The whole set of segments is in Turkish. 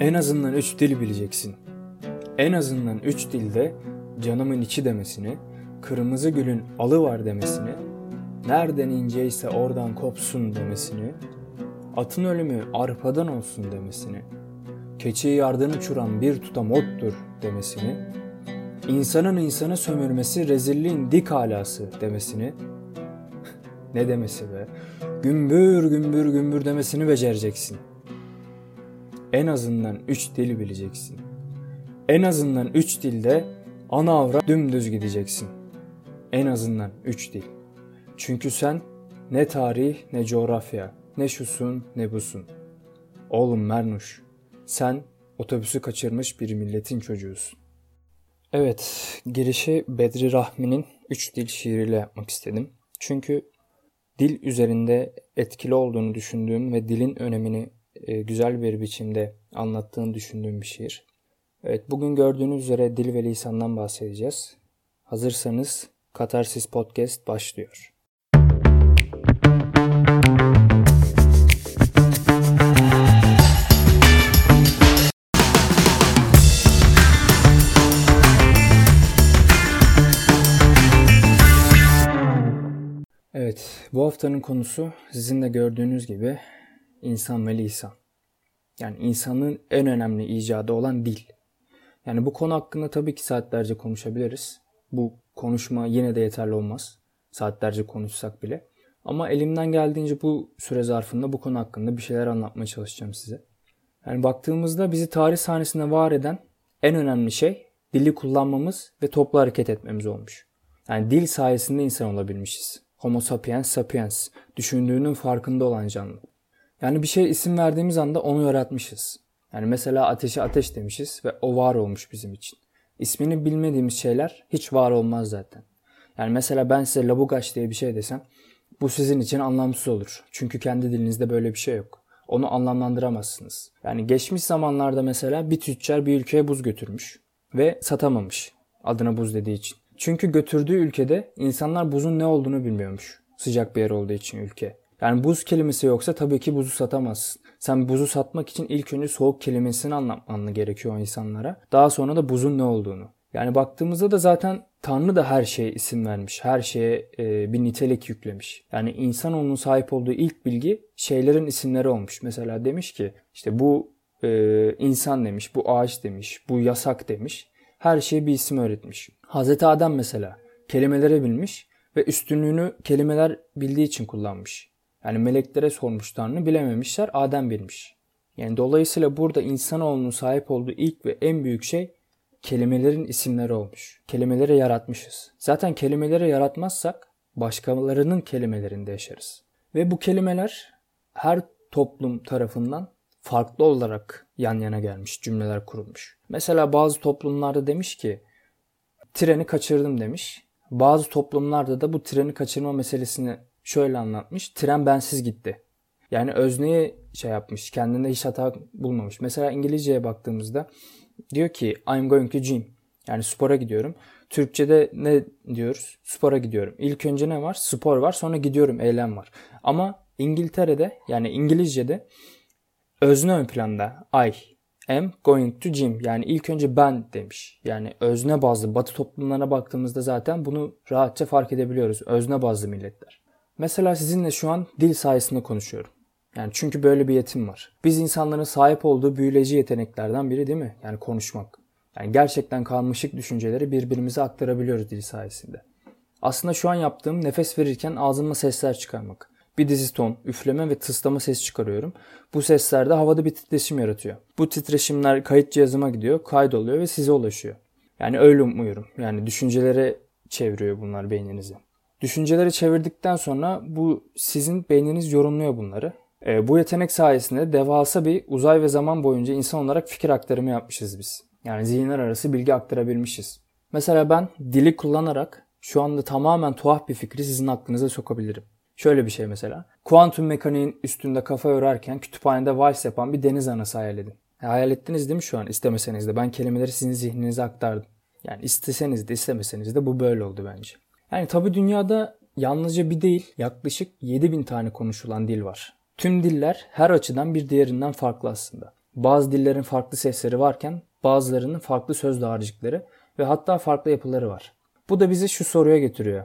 En azından üç dil bileceksin. En azından üç dilde canımın içi demesini, kırmızı gülün alı var demesini, nereden inceyse oradan kopsun demesini, atın ölümü arpadan olsun demesini, keçiyi yardan uçuran bir tutam ottur demesini, insanın insanı sömürmesi rezilliğin dik alası demesini, ne demesi be, gümbür gümbür gümbür demesini becereceksin. En azından üç dil bileceksin. En azından üç dilde ana avra dümdüz gideceksin. En azından üç dil. Çünkü sen ne tarih ne coğrafya, ne şusun ne busun. Oğlum Mernuş, sen otobüsü kaçırmış bir milletin çocuğusun. Evet, girişi Bedri Rahmi'nin üç dil şiiriyle yapmak istedim. Çünkü dil üzerinde etkili olduğunu düşündüğüm ve dilin önemini e, güzel bir biçimde anlattığını düşündüğüm bir şiir. Evet, bugün gördüğünüz üzere dil ve lisandan bahsedeceğiz. Hazırsanız Katarsis Podcast başlıyor. Evet, bu haftanın konusu sizin de gördüğünüz gibi insan ve lisan. Yani insanın en önemli icadı olan dil. Yani bu konu hakkında tabii ki saatlerce konuşabiliriz. Bu konuşma yine de yeterli olmaz. Saatlerce konuşsak bile. Ama elimden geldiğince bu süre zarfında bu konu hakkında bir şeyler anlatmaya çalışacağım size. Yani baktığımızda bizi tarih sahnesinde var eden en önemli şey dili kullanmamız ve toplu hareket etmemiz olmuş. Yani dil sayesinde insan olabilmişiz. Homo sapiens sapiens, düşündüğünün farkında olan canlı. Yani bir şey isim verdiğimiz anda onu yaratmışız. Yani mesela ateşe ateş demişiz ve o var olmuş bizim için. İsmini bilmediğimiz şeyler hiç var olmaz zaten. Yani mesela ben size labugaş diye bir şey desem bu sizin için anlamsız olur. Çünkü kendi dilinizde böyle bir şey yok. Onu anlamlandıramazsınız. Yani geçmiş zamanlarda mesela bir tüccar bir ülkeye buz götürmüş ve satamamış adına buz dediği için. Çünkü götürdüğü ülkede insanlar buzun ne olduğunu bilmiyormuş. Sıcak bir yer olduğu için ülke. Yani buz kelimesi yoksa tabii ki buzu satamazsın. Sen buzu satmak için ilk önce soğuk kelimesini anlatman gerekiyor insanlara. Daha sonra da buzun ne olduğunu. Yani baktığımızda da zaten Tanrı da her şeye isim vermiş. Her şeye e, bir nitelik yüklemiş. Yani insanoğlunun sahip olduğu ilk bilgi şeylerin isimleri olmuş. Mesela demiş ki işte bu e, insan demiş, bu ağaç demiş, bu yasak demiş. Her şeye bir isim öğretmiş. Hazreti Adem mesela kelimelere bilmiş ve üstünlüğünü kelimeler bildiği için kullanmış. Yani meleklere sormuş Tanrı bilememişler Adem bilmiş. Yani dolayısıyla burada insanoğlunun sahip olduğu ilk ve en büyük şey kelimelerin isimleri olmuş. Kelimeleri yaratmışız. Zaten kelimeleri yaratmazsak başkalarının kelimelerinde yaşarız. Ve bu kelimeler her toplum tarafından farklı olarak yan yana gelmiş, cümleler kurulmuş. Mesela bazı toplumlarda demiş ki treni kaçırdım demiş. Bazı toplumlarda da bu treni kaçırma meselesini şöyle anlatmış. Tren bensiz gitti. Yani özneye şey yapmış. Kendinde hiç hata bulmamış. Mesela İngilizceye baktığımızda diyor ki I'm going to gym. Yani spora gidiyorum. Türkçe'de ne diyoruz? Spora gidiyorum. İlk önce ne var? Spor var. Sonra gidiyorum. Eylem var. Ama İngiltere'de yani İngilizce'de özne ön planda. I am going to gym. Yani ilk önce ben demiş. Yani özne bazlı. Batı toplumlarına baktığımızda zaten bunu rahatça fark edebiliyoruz. Özne bazlı milletler. Mesela sizinle şu an dil sayesinde konuşuyorum. Yani çünkü böyle bir yetim var. Biz insanların sahip olduğu büyüleyici yeteneklerden biri değil mi? Yani konuşmak. Yani gerçekten karmaşık düşünceleri birbirimize aktarabiliyoruz dil sayesinde. Aslında şu an yaptığım nefes verirken ağzıma sesler çıkarmak. Bir dizi ton, üfleme ve tıslama ses çıkarıyorum. Bu sesler de havada bir titreşim yaratıyor. Bu titreşimler kayıt cihazıma gidiyor, kaydoluyor ve size ulaşıyor. Yani öyle umuyorum. Yani düşüncelere çeviriyor bunlar beyninizi. Düşünceleri çevirdikten sonra bu sizin beyniniz yorumluyor bunları. E, bu yetenek sayesinde devasa bir uzay ve zaman boyunca insan olarak fikir aktarımı yapmışız biz. Yani zihinler arası bilgi aktarabilmişiz. Mesela ben dili kullanarak şu anda tamamen tuhaf bir fikri sizin aklınıza sokabilirim. Şöyle bir şey mesela. Kuantum mekaniğin üstünde kafa örerken kütüphanede vals yapan bir deniz anası hayal edin. E, hayal ettiniz değil mi şu an istemeseniz de? Ben kelimeleri sizin zihninize aktardım. Yani isteseniz de istemeseniz de bu böyle oldu bence. Yani tabi dünyada yalnızca bir değil yaklaşık 7000 tane konuşulan dil var. Tüm diller her açıdan bir diğerinden farklı aslında. Bazı dillerin farklı sesleri varken bazılarının farklı söz dağarcıkları ve hatta farklı yapıları var. Bu da bizi şu soruya getiriyor.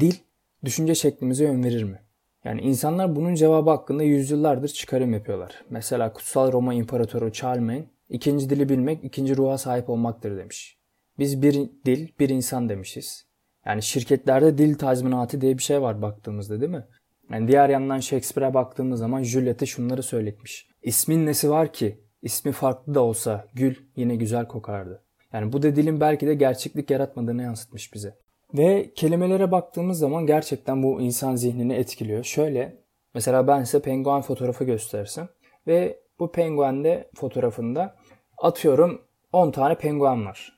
Dil, düşünce şeklimize yön verir mi? Yani insanlar bunun cevabı hakkında yüzyıllardır çıkarım yapıyorlar. Mesela Kutsal Roma İmparatoru Charlemagne, ikinci dili bilmek ikinci ruha sahip olmaktır demiş. Biz bir dil, bir insan demişiz. Yani şirketlerde dil tazminatı diye bir şey var baktığımızda değil mi? Yani diğer yandan Shakespeare'e baktığımız zaman Juliet'e şunları söyletmiş. İsmin nesi var ki? İsmi farklı da olsa gül yine güzel kokardı. Yani bu da dilin belki de gerçeklik yaratmadığını yansıtmış bize. Ve kelimelere baktığımız zaman gerçekten bu insan zihnini etkiliyor. Şöyle mesela ben size penguen fotoğrafı göstersem ve bu penguende fotoğrafında atıyorum 10 tane penguen var.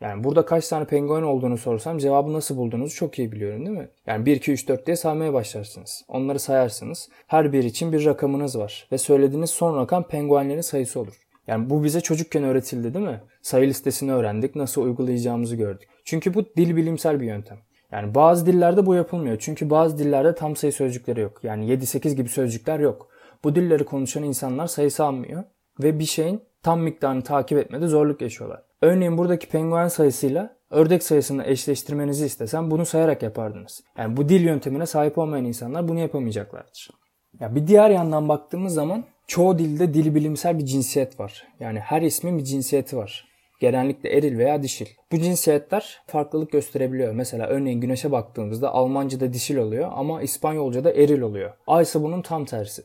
Yani burada kaç tane penguen olduğunu sorsam cevabı nasıl bulduğunuzu çok iyi biliyorum değil mi? Yani 1, 2, 3, 4 diye saymaya başlarsınız. Onları sayarsınız. Her bir için bir rakamınız var. Ve söylediğiniz son rakam penguenlerin sayısı olur. Yani bu bize çocukken öğretildi değil mi? Sayı listesini öğrendik, nasıl uygulayacağımızı gördük. Çünkü bu dil bilimsel bir yöntem. Yani bazı dillerde bu yapılmıyor. Çünkü bazı dillerde tam sayı sözcükleri yok. Yani 7-8 gibi sözcükler yok. Bu dilleri konuşan insanlar sayısı almıyor ve bir şeyin tam miktarını takip etmede zorluk yaşıyorlar. Örneğin buradaki penguen sayısıyla ördek sayısını eşleştirmenizi istesem bunu sayarak yapardınız. Yani bu dil yöntemine sahip olmayan insanlar bunu yapamayacaklardır. Ya bir diğer yandan baktığımız zaman çoğu dilde dil bilimsel bir cinsiyet var. Yani her ismin bir cinsiyeti var. Genellikle eril veya dişil. Bu cinsiyetler farklılık gösterebiliyor. Mesela örneğin güneşe baktığımızda Almanca'da dişil oluyor ama İspanyolca'da eril oluyor. Ay ise bunun tam tersi.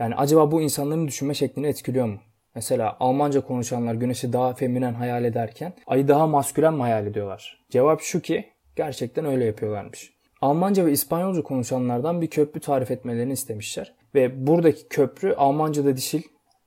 Yani acaba bu insanların düşünme şeklini etkiliyor mu? Mesela Almanca konuşanlar güneşi daha feminen hayal ederken ayı daha maskülen mi hayal ediyorlar? Cevap şu ki gerçekten öyle yapıyorlarmış. Almanca ve İspanyolca konuşanlardan bir köprü tarif etmelerini istemişler. Ve buradaki köprü Almanca'da dişil,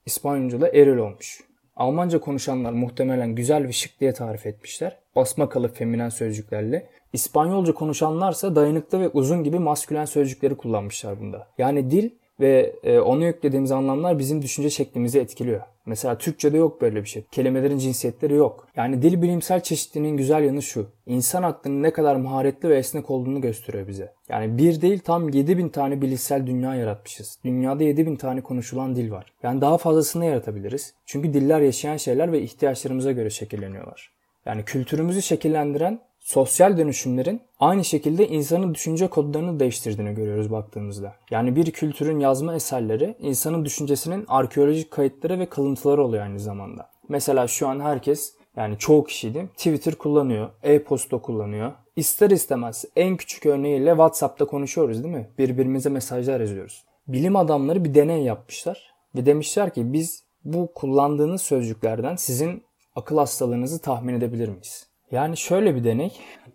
İspanyolca'da eril olmuş. Almanca konuşanlar muhtemelen güzel ve şık diye tarif etmişler. Basma kalıp feminen sözcüklerle. İspanyolca konuşanlarsa dayanıklı ve uzun gibi maskülen sözcükleri kullanmışlar bunda. Yani dil ve e, onu yüklediğimiz anlamlar bizim düşünce şeklimizi etkiliyor. Mesela Türkçe'de yok böyle bir şey. Kelimelerin cinsiyetleri yok. Yani dil bilimsel çeşitliliğinin güzel yanı şu. İnsan aklının ne kadar maharetli ve esnek olduğunu gösteriyor bize. Yani bir değil tam 7000 tane bilişsel dünya yaratmışız. Dünyada 7000 tane konuşulan dil var. Yani daha fazlasını yaratabiliriz. Çünkü diller yaşayan şeyler ve ihtiyaçlarımıza göre şekilleniyorlar. Yani kültürümüzü şekillendiren sosyal dönüşümlerin aynı şekilde insanın düşünce kodlarını değiştirdiğini görüyoruz baktığımızda. Yani bir kültürün yazma eserleri insanın düşüncesinin arkeolojik kayıtları ve kalıntıları oluyor aynı zamanda. Mesela şu an herkes yani çoğu kişi değil Twitter kullanıyor, e-posta kullanıyor. İster istemez en küçük örneğiyle WhatsApp'ta konuşuyoruz değil mi? Birbirimize mesajlar yazıyoruz. Bilim adamları bir deney yapmışlar ve demişler ki biz bu kullandığınız sözcüklerden sizin akıl hastalığınızı tahmin edebilir miyiz? Yani şöyle bir deney.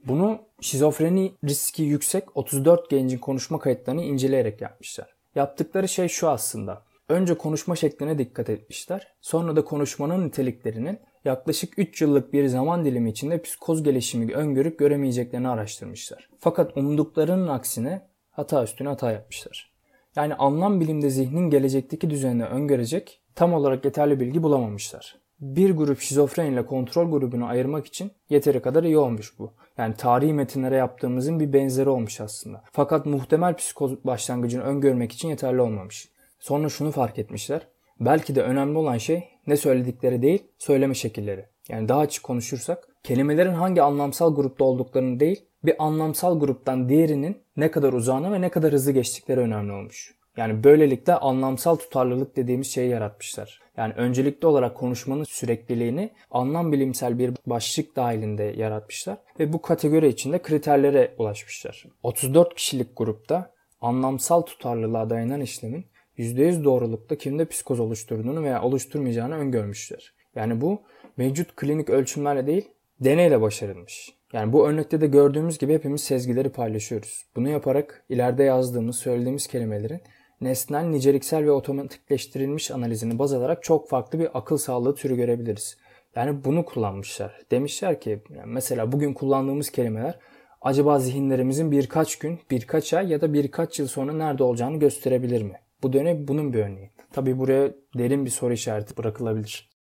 Bunu şizofreni riski yüksek 34 gencin konuşma kayıtlarını inceleyerek yapmışlar. Yaptıkları şey şu aslında. Önce konuşma şekline dikkat etmişler. Sonra da konuşmanın niteliklerinin yaklaşık 3 yıllık bir zaman dilimi içinde psikoz gelişimi öngörüp göremeyeceklerini araştırmışlar. Fakat umduklarının aksine hata üstüne hata yapmışlar. Yani anlam bilimde zihnin gelecekteki düzenini öngörecek tam olarak yeterli bilgi bulamamışlar bir grup şizofren ile kontrol grubunu ayırmak için yeteri kadar iyi olmuş bu. Yani tarihi metinlere yaptığımızın bir benzeri olmuş aslında. Fakat muhtemel psikoz başlangıcını öngörmek için yeterli olmamış. Sonra şunu fark etmişler. Belki de önemli olan şey ne söyledikleri değil, söyleme şekilleri. Yani daha açık konuşursak, kelimelerin hangi anlamsal grupta olduklarını değil, bir anlamsal gruptan diğerinin ne kadar uzağına ve ne kadar hızlı geçtikleri önemli olmuş. Yani böylelikle anlamsal tutarlılık dediğimiz şeyi yaratmışlar. Yani öncelikli olarak konuşmanın sürekliliğini anlam bilimsel bir başlık dahilinde yaratmışlar ve bu kategori içinde kriterlere ulaşmışlar. 34 kişilik grupta anlamsal tutarlılığa dayanan işlemin %100 doğrulukta kimde psikoz oluşturduğunu veya oluşturmayacağını öngörmüşler. Yani bu mevcut klinik ölçümlerle değil deneyle başarılmış. Yani bu örnekte de gördüğümüz gibi hepimiz sezgileri paylaşıyoruz. Bunu yaparak ileride yazdığımız, söylediğimiz kelimelerin nesnel, niceliksel ve otomatikleştirilmiş analizini baz alarak çok farklı bir akıl sağlığı türü görebiliriz. Yani bunu kullanmışlar. Demişler ki mesela bugün kullandığımız kelimeler acaba zihinlerimizin birkaç gün, birkaç ay ya da birkaç yıl sonra nerede olacağını gösterebilir mi? Bu dönem bunun bir örneği. Tabi buraya derin bir soru işareti bırakılabilir.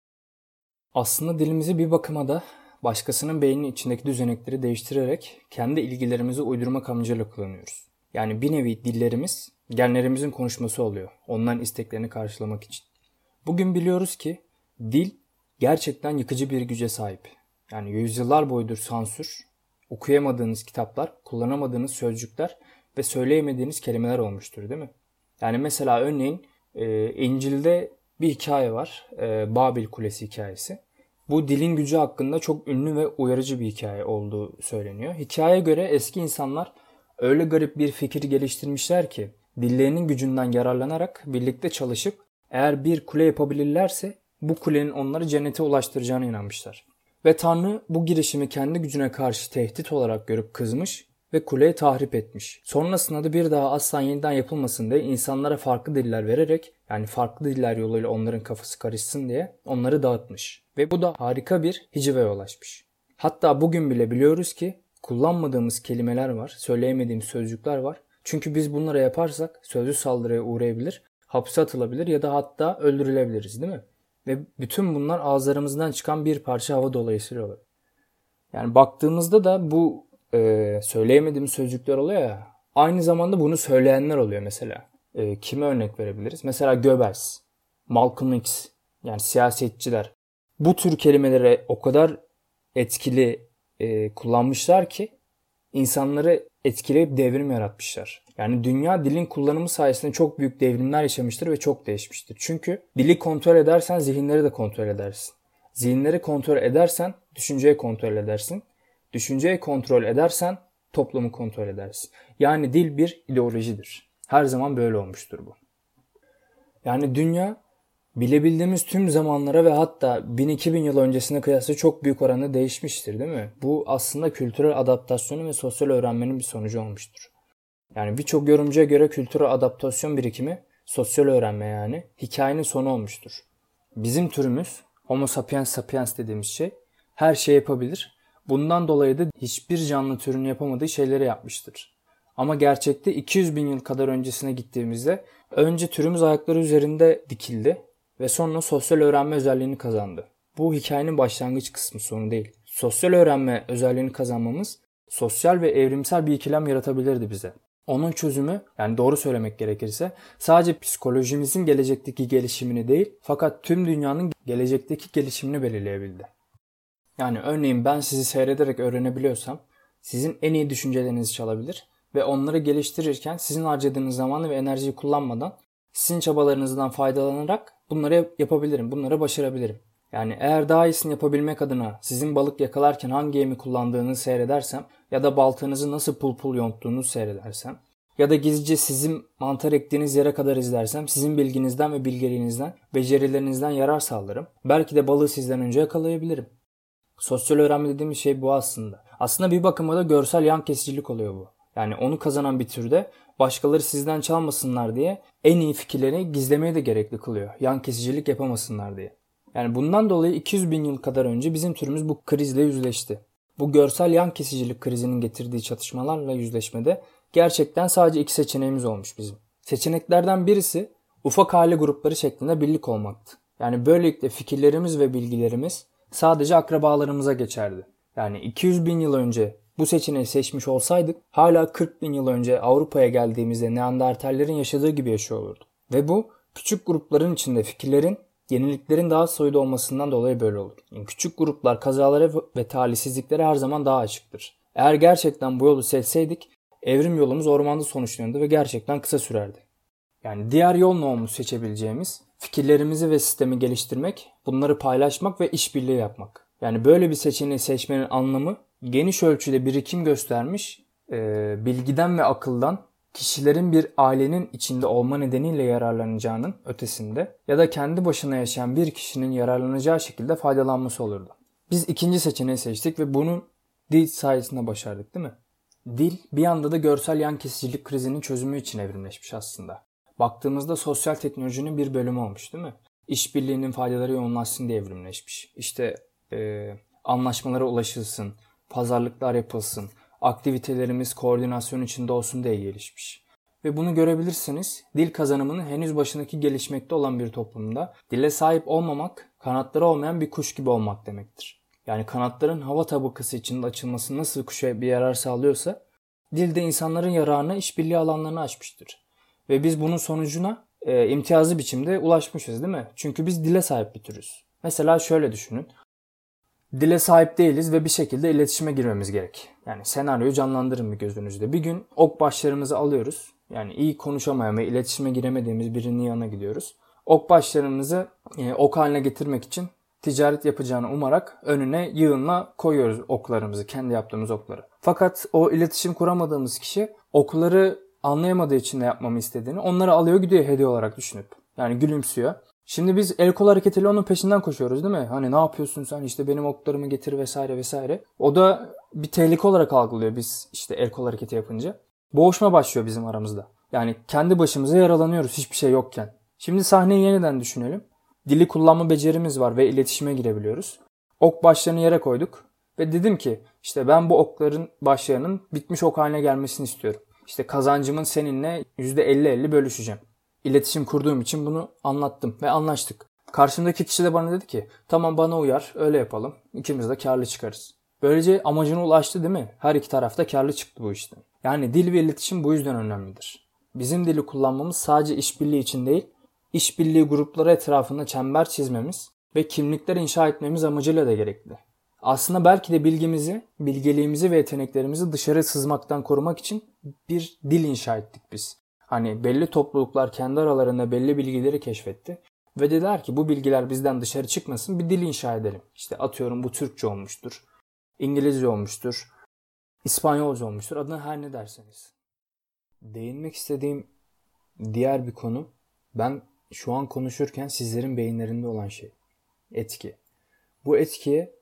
Aslında dilimizi bir bakıma da başkasının beyninin içindeki düzenekleri değiştirerek kendi ilgilerimizi uydurmak amacıyla kullanıyoruz. Yani bir nevi dillerimiz genlerimizin konuşması oluyor. Onların isteklerini karşılamak için. Bugün biliyoruz ki dil gerçekten yıkıcı bir güce sahip. Yani yüzyıllar boyudur sansür, okuyamadığınız kitaplar, kullanamadığınız sözcükler ve söyleyemediğiniz kelimeler olmuştur değil mi? Yani mesela örneğin e, İncil'de bir hikaye var. E, Babil Kulesi hikayesi. Bu dilin gücü hakkında çok ünlü ve uyarıcı bir hikaye olduğu söyleniyor. Hikayeye göre eski insanlar öyle garip bir fikir geliştirmişler ki dillerinin gücünden yararlanarak birlikte çalışıp eğer bir kule yapabilirlerse bu kulenin onları cennete ulaştıracağına inanmışlar. Ve Tanrı bu girişimi kendi gücüne karşı tehdit olarak görüp kızmış ve kuleyi tahrip etmiş. Sonrasında da bir daha asla yeniden yapılmasın diye insanlara farklı diller vererek yani farklı diller yoluyla onların kafası karışsın diye onları dağıtmış. Ve bu da harika bir hicive yol açmış. Hatta bugün bile biliyoruz ki kullanmadığımız kelimeler var, söyleyemediğimiz sözcükler var. Çünkü biz bunlara yaparsak sözlü saldırıya uğrayabilir, hapse atılabilir ya da hatta öldürülebiliriz değil mi? Ve bütün bunlar ağızlarımızdan çıkan bir parça hava dolayısıyla olur. Yani baktığımızda da bu e, söyleyemediğimiz sözcükler oluyor ya. Aynı zamanda bunu söyleyenler oluyor mesela. E, kime örnek verebiliriz? Mesela Goebbels, Malcolm X yani siyasetçiler. Bu tür kelimelere o kadar etkili e, kullanmışlar ki insanları etkileyip devrim yaratmışlar. Yani dünya dilin kullanımı sayesinde çok büyük devrimler yaşamıştır ve çok değişmiştir. Çünkü dili kontrol edersen zihinleri de kontrol edersin. Zihinleri kontrol edersen düşünceyi kontrol edersin. Düşünceyi kontrol edersen toplumu kontrol edersin. Yani dil bir ideolojidir. Her zaman böyle olmuştur bu. Yani dünya bilebildiğimiz tüm zamanlara ve hatta 1000-2000 yıl öncesine kıyasla çok büyük oranda değişmiştir değil mi? Bu aslında kültürel adaptasyonu ve sosyal öğrenmenin bir sonucu olmuştur. Yani birçok yorumcuya göre kültürel adaptasyon birikimi sosyal öğrenme yani hikayenin sonu olmuştur. Bizim türümüz Homo sapiens sapiens dediğimiz şey her şey yapabilir. Bundan dolayı da hiçbir canlı türün yapamadığı şeyleri yapmıştır. Ama gerçekte 200 bin yıl kadar öncesine gittiğimizde önce türümüz ayakları üzerinde dikildi ve sonra sosyal öğrenme özelliğini kazandı. Bu hikayenin başlangıç kısmı sonu değil. Sosyal öğrenme özelliğini kazanmamız sosyal ve evrimsel bir ikilem yaratabilirdi bize. Onun çözümü yani doğru söylemek gerekirse sadece psikolojimizin gelecekteki gelişimini değil fakat tüm dünyanın gelecekteki gelişimini belirleyebildi. Yani örneğin ben sizi seyrederek öğrenebiliyorsam sizin en iyi düşüncelerinizi çalabilir ve onları geliştirirken sizin harcadığınız zamanı ve enerjiyi kullanmadan sizin çabalarınızdan faydalanarak bunları yapabilirim, bunları başarabilirim. Yani eğer daha iyisini yapabilmek adına sizin balık yakalarken hangi yemi kullandığınızı seyredersem ya da baltığınızı nasıl pul pul yonttuğunuzu seyredersem ya da gizlice sizin mantar ektiğiniz yere kadar izlersem sizin bilginizden ve bilgeliğinizden, becerilerinizden yarar sağlarım. Belki de balığı sizden önce yakalayabilirim. Sosyal öğrenme dediğimiz şey bu aslında. Aslında bir bakıma da görsel yan kesicilik oluyor bu. Yani onu kazanan bir türde başkaları sizden çalmasınlar diye en iyi fikirleri gizlemeye de gerekli kılıyor. Yan kesicilik yapamasınlar diye. Yani bundan dolayı 200 bin yıl kadar önce bizim türümüz bu krizle yüzleşti. Bu görsel yan kesicilik krizinin getirdiği çatışmalarla yüzleşmede gerçekten sadece iki seçeneğimiz olmuş bizim. Seçeneklerden birisi ufak aile grupları şeklinde birlik olmaktı. Yani böylelikle fikirlerimiz ve bilgilerimiz sadece akrabalarımıza geçerdi. Yani 200 bin yıl önce bu seçeneği seçmiş olsaydık hala 40 bin yıl önce Avrupa'ya geldiğimizde Neandertallerin yaşadığı gibi yaşıyor olurduk. Ve bu küçük grupların içinde fikirlerin yeniliklerin daha soylu olmasından dolayı böyle olur. Yani küçük gruplar kazalara ve talihsizliklere her zaman daha açıktır. Eğer gerçekten bu yolu seçseydik evrim yolumuz ormanda sonuçlanırdı ve gerçekten kısa sürerdi. Yani diğer yol ne olmuş seçebileceğimiz fikirlerimizi ve sistemi geliştirmek, bunları paylaşmak ve işbirliği yapmak. Yani böyle bir seçeneği seçmenin anlamı geniş ölçüde birikim göstermiş, e, bilgiden ve akıldan kişilerin bir ailenin içinde olma nedeniyle yararlanacağının ötesinde ya da kendi başına yaşayan bir kişinin yararlanacağı şekilde faydalanması olurdu. Biz ikinci seçeneği seçtik ve bunun dil sayesinde başardık değil mi? Dil bir anda da görsel yan kesicilik krizinin çözümü için evrimleşmiş aslında. Baktığımızda sosyal teknolojinin bir bölümü olmuş değil mi? İşbirliğinin faydaları yoğunlaşsın diye evrimleşmiş. İşte e, anlaşmalara ulaşılsın, pazarlıklar yapılsın, aktivitelerimiz koordinasyon içinde olsun diye gelişmiş. Ve bunu görebilirsiniz. Dil kazanımının henüz başındaki gelişmekte olan bir toplumda dile sahip olmamak, kanatları olmayan bir kuş gibi olmak demektir. Yani kanatların hava tabakası içinde açılması nasıl kuşa bir yarar sağlıyorsa, Dil de insanların yararına işbirliği alanlarını açmıştır. Ve biz bunun sonucuna e, imtiyazlı biçimde ulaşmışız değil mi? Çünkü biz dile sahip bir türüz. Mesela şöyle düşünün. Dile sahip değiliz ve bir şekilde iletişime girmemiz gerek. Yani senaryoyu canlandırın bir gözünüzde. Bir gün ok başlarımızı alıyoruz. Yani iyi konuşamayan ve iletişime giremediğimiz birinin yanına gidiyoruz. Ok başlarımızı e, ok haline getirmek için ticaret yapacağını umarak önüne yığınla koyuyoruz oklarımızı, kendi yaptığımız okları. Fakat o iletişim kuramadığımız kişi okları anlayamadığı için ne yapmamı istediğini onları alıyor gidiyor hediye olarak düşünüp. Yani gülümsüyor. Şimdi biz el kol hareketiyle onun peşinden koşuyoruz değil mi? Hani ne yapıyorsun sen işte benim oklarımı getir vesaire vesaire. O da bir tehlike olarak algılıyor biz işte el kol hareketi yapınca. Boğuşma başlıyor bizim aramızda. Yani kendi başımıza yaralanıyoruz hiçbir şey yokken. Şimdi sahneyi yeniden düşünelim. Dili kullanma becerimiz var ve iletişime girebiliyoruz. Ok başlarını yere koyduk ve dedim ki işte ben bu okların başlarının bitmiş ok haline gelmesini istiyorum. İşte kazancımın seninle %50-50 bölüşeceğim. İletişim kurduğum için bunu anlattım ve anlaştık. Karşımdaki kişi de bana dedi ki tamam bana uyar öyle yapalım. İkimiz de karlı çıkarız. Böylece amacına ulaştı değil mi? Her iki tarafta karlı çıktı bu işten. Yani dil ve iletişim bu yüzden önemlidir. Bizim dili kullanmamız sadece işbirliği için değil, işbirliği grupları etrafında çember çizmemiz ve kimlikler inşa etmemiz amacıyla da gerekli. Aslında belki de bilgimizi, bilgeliğimizi ve yeteneklerimizi dışarı sızmaktan korumak için bir dil inşa ettik biz. Hani belli topluluklar kendi aralarında belli bilgileri keşfetti. Ve dediler ki bu bilgiler bizden dışarı çıkmasın bir dil inşa edelim. İşte atıyorum bu Türkçe olmuştur. İngilizce olmuştur. İspanyolca olmuştur. Adına her ne derseniz. Değinmek istediğim diğer bir konu ben şu an konuşurken sizlerin beyinlerinde olan şey. Etki. Bu etkiye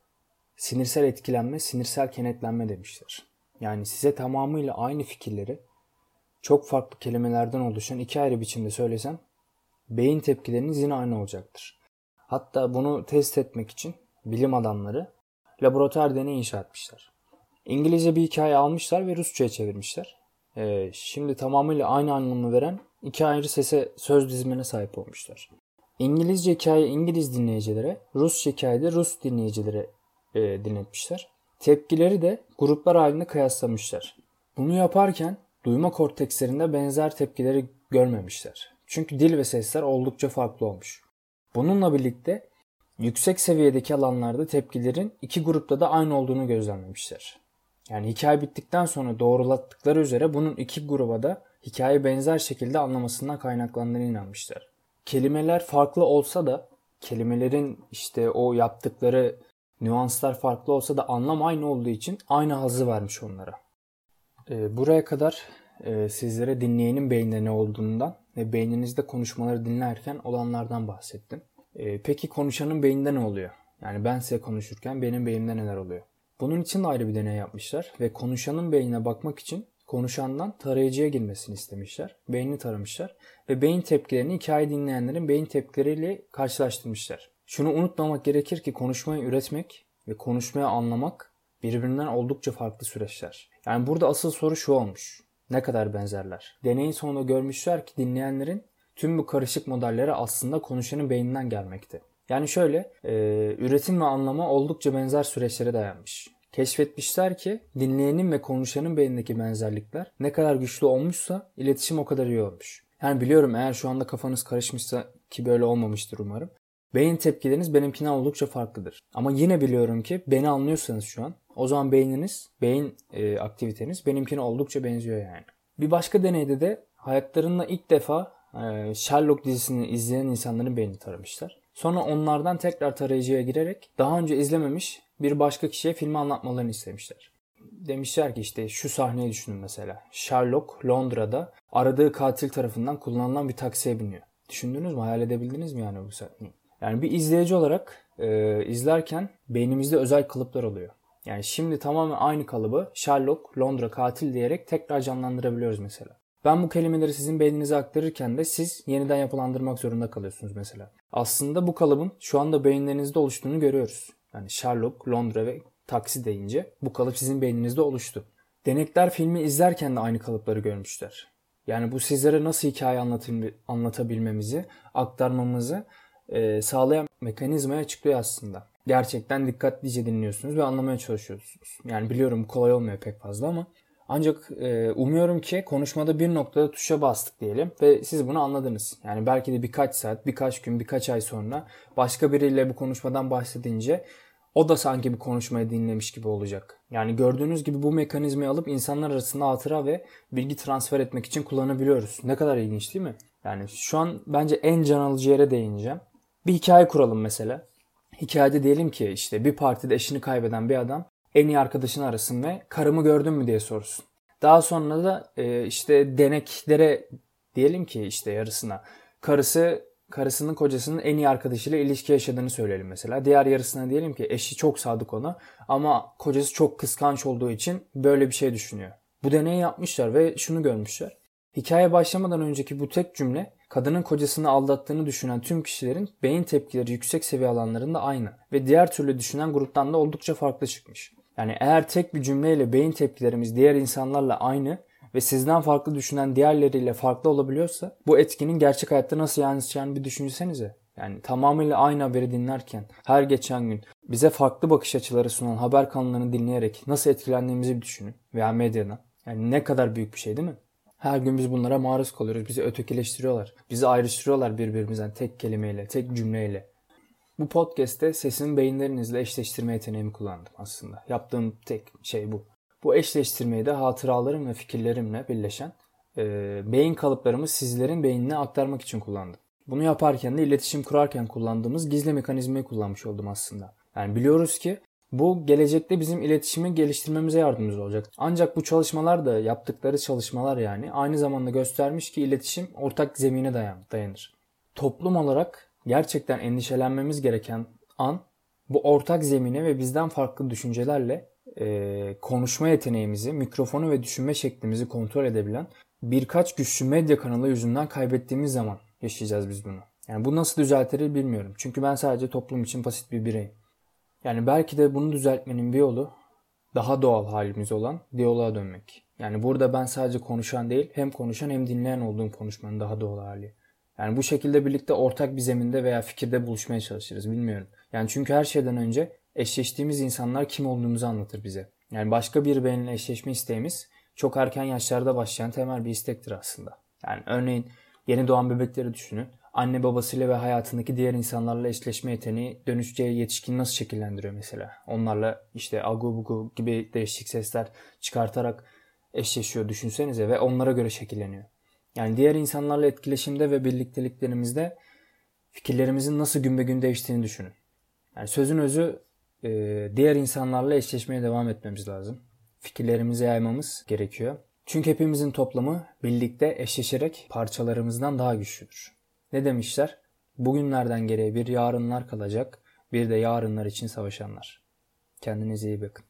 sinirsel etkilenme, sinirsel kenetlenme demişler. Yani size tamamıyla aynı fikirleri çok farklı kelimelerden oluşan iki ayrı biçimde söylesem beyin tepkileriniz yine aynı olacaktır. Hatta bunu test etmek için bilim adamları laboratuvar deneyi inşa etmişler. İngilizce bir hikaye almışlar ve Rusça'ya çevirmişler. Ee, şimdi tamamıyla aynı anlamı veren iki ayrı sese söz dizimine sahip olmuşlar. İngilizce hikaye İngiliz dinleyicilere, Rus hikayede Rus dinleyicilere e, dinletmişler. Tepkileri de gruplar halinde kıyaslamışlar. Bunu yaparken duyma kortekslerinde benzer tepkileri görmemişler. Çünkü dil ve sesler oldukça farklı olmuş. Bununla birlikte yüksek seviyedeki alanlarda tepkilerin iki grupta da aynı olduğunu gözlemlemişler. Yani hikaye bittikten sonra doğrulattıkları üzere bunun iki gruba da hikaye benzer şekilde anlamasından kaynaklandığını inanmışlar. Kelimeler farklı olsa da kelimelerin işte o yaptıkları nüanslar farklı olsa da anlam aynı olduğu için aynı hazzı vermiş onlara. E, buraya kadar e, sizlere dinleyenin beyinde ne olduğundan ve beyninizde konuşmaları dinlerken olanlardan bahsettim. E, peki konuşanın beyinde ne oluyor? Yani ben size konuşurken benim beynimde neler oluyor? Bunun için de ayrı bir deney yapmışlar ve konuşanın beynine bakmak için konuşandan tarayıcıya girmesini istemişler. Beynini taramışlar ve beyin tepkilerini hikaye dinleyenlerin beyin tepkileriyle karşılaştırmışlar. Şunu unutmamak gerekir ki konuşmayı üretmek ve konuşmayı anlamak birbirinden oldukça farklı süreçler. Yani burada asıl soru şu olmuş. Ne kadar benzerler? Deneyin sonunda görmüşler ki dinleyenlerin tüm bu karışık modelleri aslında konuşanın beyninden gelmekte. Yani şöyle, e, üretim ve anlama oldukça benzer süreçlere dayanmış. Keşfetmişler ki dinleyenin ve konuşanın beynindeki benzerlikler ne kadar güçlü olmuşsa iletişim o kadar iyi olmuş. Yani biliyorum eğer şu anda kafanız karışmışsa ki böyle olmamıştır umarım. Beyin tepkileriniz benimkinden oldukça farklıdır. Ama yine biliyorum ki beni anlıyorsanız şu an o zaman beyniniz, beyin e, aktiviteniz benimkine oldukça benziyor yani. Bir başka deneyde de hayatlarında ilk defa e, Sherlock dizisini izleyen insanların beynini taramışlar. Sonra onlardan tekrar tarayıcıya girerek daha önce izlememiş bir başka kişiye filmi anlatmalarını istemişler. Demişler ki işte şu sahneyi düşünün mesela. Sherlock Londra'da aradığı katil tarafından kullanılan bir taksiye biniyor. Düşündünüz mü? Hayal edebildiniz mi yani bu sahneyi? Yani bir izleyici olarak e, izlerken beynimizde özel kalıplar oluyor. Yani şimdi tamamen aynı kalıbı Sherlock, Londra katil diyerek tekrar canlandırabiliyoruz mesela. Ben bu kelimeleri sizin beyninize aktarırken de siz yeniden yapılandırmak zorunda kalıyorsunuz mesela. Aslında bu kalıbın şu anda beyinlerinizde oluştuğunu görüyoruz. Yani Sherlock, Londra ve taksi deyince bu kalıp sizin beyninizde oluştu. Denekler filmi izlerken de aynı kalıpları görmüşler. Yani bu sizlere nasıl hikaye anlatabilmemizi, aktarmamızı e, sağlayan mekanizmayı açıklıyor aslında. Gerçekten dikkatlice dinliyorsunuz ve anlamaya çalışıyorsunuz. Yani biliyorum kolay olmuyor pek fazla ama Ancak e, umuyorum ki konuşmada bir noktada tuşa bastık diyelim ve siz bunu anladınız. Yani belki de birkaç saat, birkaç gün, birkaç ay sonra başka biriyle bu konuşmadan bahsedince o da sanki bir konuşmayı dinlemiş gibi olacak. Yani gördüğünüz gibi bu mekanizmayı alıp insanlar arasında hatıra ve bilgi transfer etmek için kullanabiliyoruz. Ne kadar ilginç değil mi? Yani şu an bence en can alıcı yere değineceğim. Bir hikaye kuralım mesela. Hikayede diyelim ki işte bir partide eşini kaybeden bir adam en iyi arkadaşını arasın ve karımı gördün mü diye sorsun. Daha sonra da e, işte deneklere diyelim ki işte yarısına karısı karısının kocasının en iyi arkadaşıyla ilişki yaşadığını söyleyelim mesela. Diğer yarısına diyelim ki eşi çok sadık ona ama kocası çok kıskanç olduğu için böyle bir şey düşünüyor. Bu deneyi yapmışlar ve şunu görmüşler. Hikaye başlamadan önceki bu tek cümle kadının kocasını aldattığını düşünen tüm kişilerin beyin tepkileri yüksek seviye alanlarında aynı ve diğer türlü düşünen gruptan da oldukça farklı çıkmış. Yani eğer tek bir cümleyle beyin tepkilerimiz diğer insanlarla aynı ve sizden farklı düşünen diğerleriyle farklı olabiliyorsa bu etkinin gerçek hayatta nasıl yansıyacağını bir düşünsenize. Yani tamamıyla aynı haberi dinlerken her geçen gün bize farklı bakış açıları sunan haber kanallarını dinleyerek nasıl etkilendiğimizi bir düşünün veya medyadan. Yani ne kadar büyük bir şey değil mi? Her gün biz bunlara maruz kalıyoruz. Bizi ötekileştiriyorlar. Bizi ayrıştırıyorlar birbirimizden tek kelimeyle, tek cümleyle. Bu podcast'te sesimi beyinlerinizle eşleştirme yeteneğimi kullandım aslında. Yaptığım tek şey bu. Bu eşleştirmeyi de hatıralarım ve fikirlerimle birleşen e, beyin kalıplarımı sizlerin beynine aktarmak için kullandım. Bunu yaparken de iletişim kurarken kullandığımız gizli mekanizmayı kullanmış oldum aslında. Yani biliyoruz ki bu gelecekte bizim iletişimi geliştirmemize yardımcı olacak. Ancak bu çalışmalar da yaptıkları çalışmalar yani aynı zamanda göstermiş ki iletişim ortak zemine dayan, dayanır. Toplum olarak gerçekten endişelenmemiz gereken an bu ortak zemine ve bizden farklı düşüncelerle e, konuşma yeteneğimizi, mikrofonu ve düşünme şeklimizi kontrol edebilen birkaç güçlü medya kanalı yüzünden kaybettiğimiz zaman yaşayacağız biz bunu. Yani bu nasıl düzeltilir bilmiyorum. Çünkü ben sadece toplum için basit bir bireyim. Yani belki de bunu düzeltmenin bir yolu daha doğal halimiz olan diyaloğa dönmek. Yani burada ben sadece konuşan değil hem konuşan hem dinleyen olduğum konuşmanın daha doğal hali. Yani bu şekilde birlikte ortak bir zeminde veya fikirde buluşmaya çalışırız bilmiyorum. Yani çünkü her şeyden önce eşleştiğimiz insanlar kim olduğumuzu anlatır bize. Yani başka bir benimle eşleşme isteğimiz çok erken yaşlarda başlayan temel bir istektir aslında. Yani örneğin yeni doğan bebekleri düşünün. Anne babasıyla ve hayatındaki diğer insanlarla eşleşme yeteneği dönüşeceği yetişkin nasıl şekillendiriyor mesela? Onlarla işte agu bugu gibi değişik sesler çıkartarak eşleşiyor düşünsenize ve onlara göre şekilleniyor. Yani diğer insanlarla etkileşimde ve birlikteliklerimizde fikirlerimizin nasıl gün be gün değiştiğini düşünün. Yani sözün özü e, diğer insanlarla eşleşmeye devam etmemiz lazım. Fikirlerimizi yaymamız gerekiyor. Çünkü hepimizin toplamı birlikte eşleşerek parçalarımızdan daha güçlüdür. Ne demişler? Bugünlerden geriye bir yarınlar kalacak, bir de yarınlar için savaşanlar. Kendinize iyi bakın.